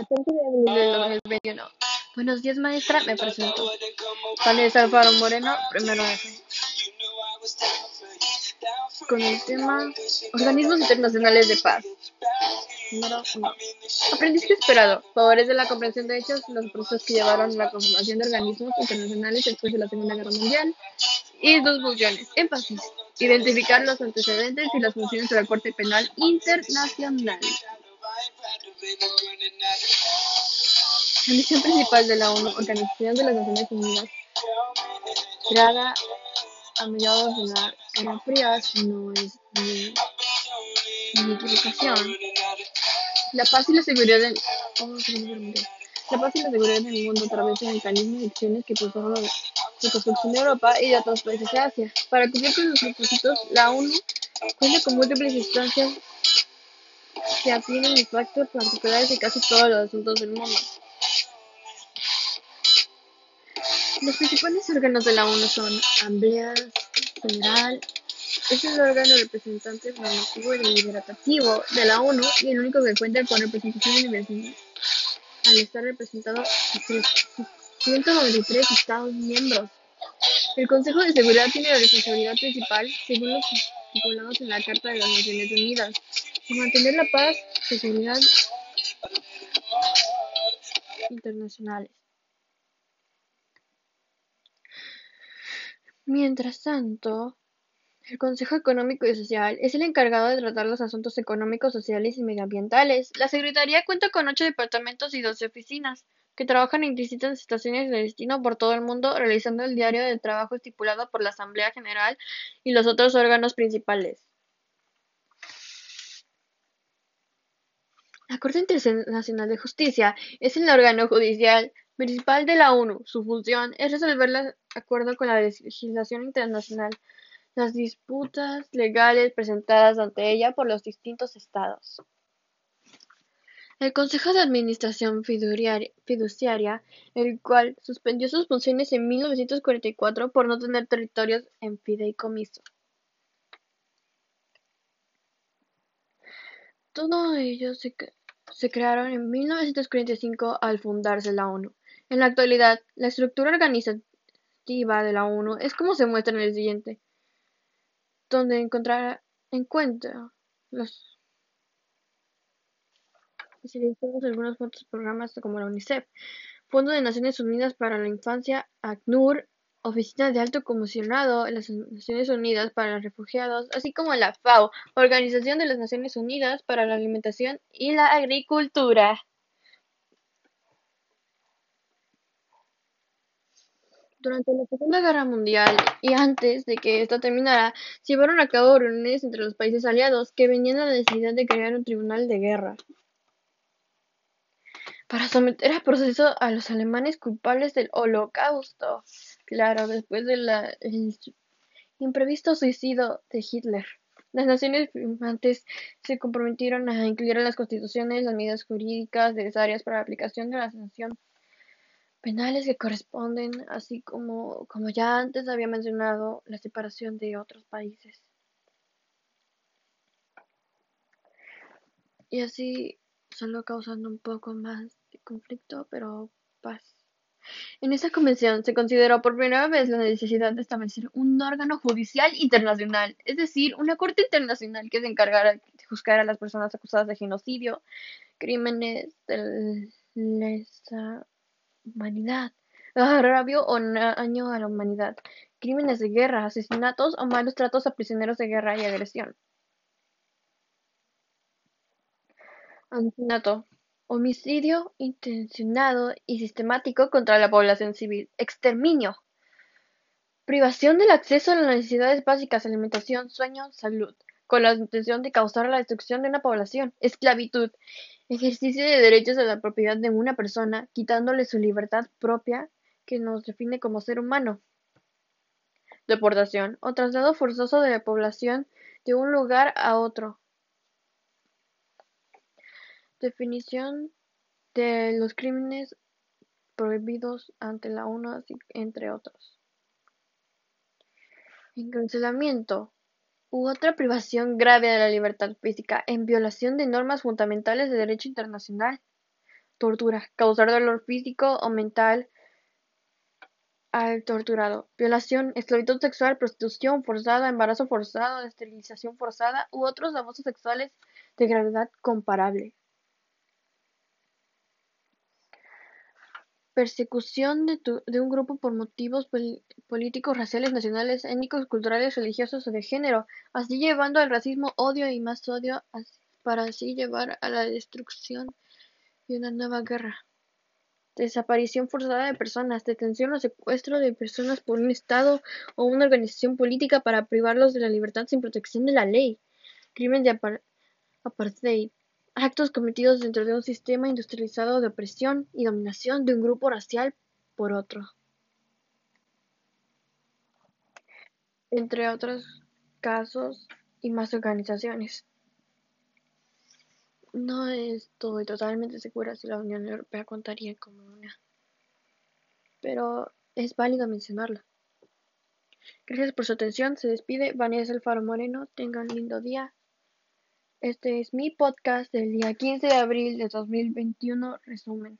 14 de abril del 2021. Buenos días, maestra. Me presento. Vanessa Alfaro Moreno, primero de Con el tema Organismos Internacionales de Paz. Número 1. Aprendizaje esperado. Favorece la comprensión de hechos, los procesos que llevaron a la conformación de organismos internacionales después de la Segunda Guerra Mundial. Y dos funciones. Énfasis. Identificar los antecedentes y las funciones de la Corte Penal Internacional. La misión principal de la ONU, Organización de las Naciones Unidas, creada a mediados de la Guerra Fría, no es mi, equivocación. La paz y la seguridad en oh, la paz y la seguridad en el mundo a través de mecanismos y acciones que impulsaron la reconstrucción de Europa y de otros países de Asia. Para cumplir con sus propósitos, la ONU cuenta con múltiples instancias que atienden impactos particulares de casi todos los asuntos del mundo. Los principales órganos de la ONU son Asamblea General, es el órgano representante normativo y deliberativo de la ONU y el único que cuenta con representación universal al estar representado por 193 Estados miembros. El Consejo de Seguridad tiene la responsabilidad principal, según los estipulados en la Carta de las Naciones Unidas, mantener la paz y seguridad internacionales. Mientras tanto, el Consejo Económico y Social es el encargado de tratar los asuntos económicos, sociales y medioambientales. La Secretaría cuenta con ocho departamentos y doce oficinas, que trabajan en distintas estaciones de destino por todo el mundo, realizando el diario de trabajo estipulado por la Asamblea General y los otros órganos principales. La Corte Internacional de Justicia es el órgano judicial principal de la ONU. Su función es resolver de acuerdo con la legislación internacional las disputas legales presentadas ante ella por los distintos estados. El Consejo de Administración Fiduciaria, el cual suspendió sus funciones en 1944 por no tener territorios en fideicomiso. Todo ello se, se crearon en 1945 al fundarse la ONU. En la actualidad, la estructura organizativa de la ONU es como se muestra en el siguiente, donde encontrar encuentra los algunos otros programas como la UNICEF, Fondo de Naciones Unidas para la Infancia, ACNUR, Oficina de Alto Comisionado de las Naciones Unidas para los Refugiados, así como la FAO, Organización de las Naciones Unidas para la Alimentación y la Agricultura. Durante la Segunda Guerra Mundial y antes de que esta terminara, se llevaron a cabo reuniones entre los países aliados que venían a la necesidad de crear un tribunal de guerra para someter a proceso a los alemanes culpables del Holocausto. Claro, después del imprevisto suicidio de Hitler. Las naciones firmantes se comprometieron a incluir en las constituciones las medidas jurídicas necesarias para la aplicación de la sanción penales que corresponden, así como, como ya antes había mencionado, la separación de otros países. Y así, solo causando un poco más de conflicto, pero paz. En esta convención se consideró por primera vez la necesidad de establecer un órgano judicial internacional, es decir, una corte internacional que se encargara de juzgar a las personas acusadas de genocidio, crímenes de lesa humanidad, agravio o daño a la humanidad, crímenes de guerra, asesinatos o malos tratos a prisioneros de guerra y agresión. Asesinato. Homicidio intencionado y sistemático contra la población civil. Exterminio. Privación del acceso a las necesidades básicas, alimentación, sueño, salud, con la intención de causar la destrucción de una población. Esclavitud. Ejercicio de derechos a la propiedad de una persona, quitándole su libertad propia que nos define como ser humano. Deportación o traslado forzoso de la población de un lugar a otro. Definición de los crímenes prohibidos ante la ONU, entre otros. Encarcelamiento u otra privación grave de la libertad física en violación de normas fundamentales de derecho internacional. tortura, causar dolor físico o mental al torturado, violación, esclavitud sexual, prostitución forzada, embarazo forzado, esterilización forzada u otros abusos sexuales de gravedad comparable. Persecución de, un grupo por motivos políticos, raciales, nacionales, étnicos, culturales, religiosos o de género, así llevando al racismo, odio y más odio, para así llevar a la destrucción y una nueva guerra. Desaparición forzada de personas, detención o secuestro de personas por un Estado o una organización política para privarlos de la libertad sin protección de la ley. Crimen de apartheid actos cometidos dentro de un sistema industrializado de opresión y dominación de un grupo racial por otro. Entre otros casos y más organizaciones. No estoy totalmente segura si la Unión Europea contaría como una, pero es válido mencionarla. Gracias por su atención. Se despide Vanessa Alfaro Moreno. Tengan lindo día. Este es mi podcast del día 15 de abril de 2021, resumen.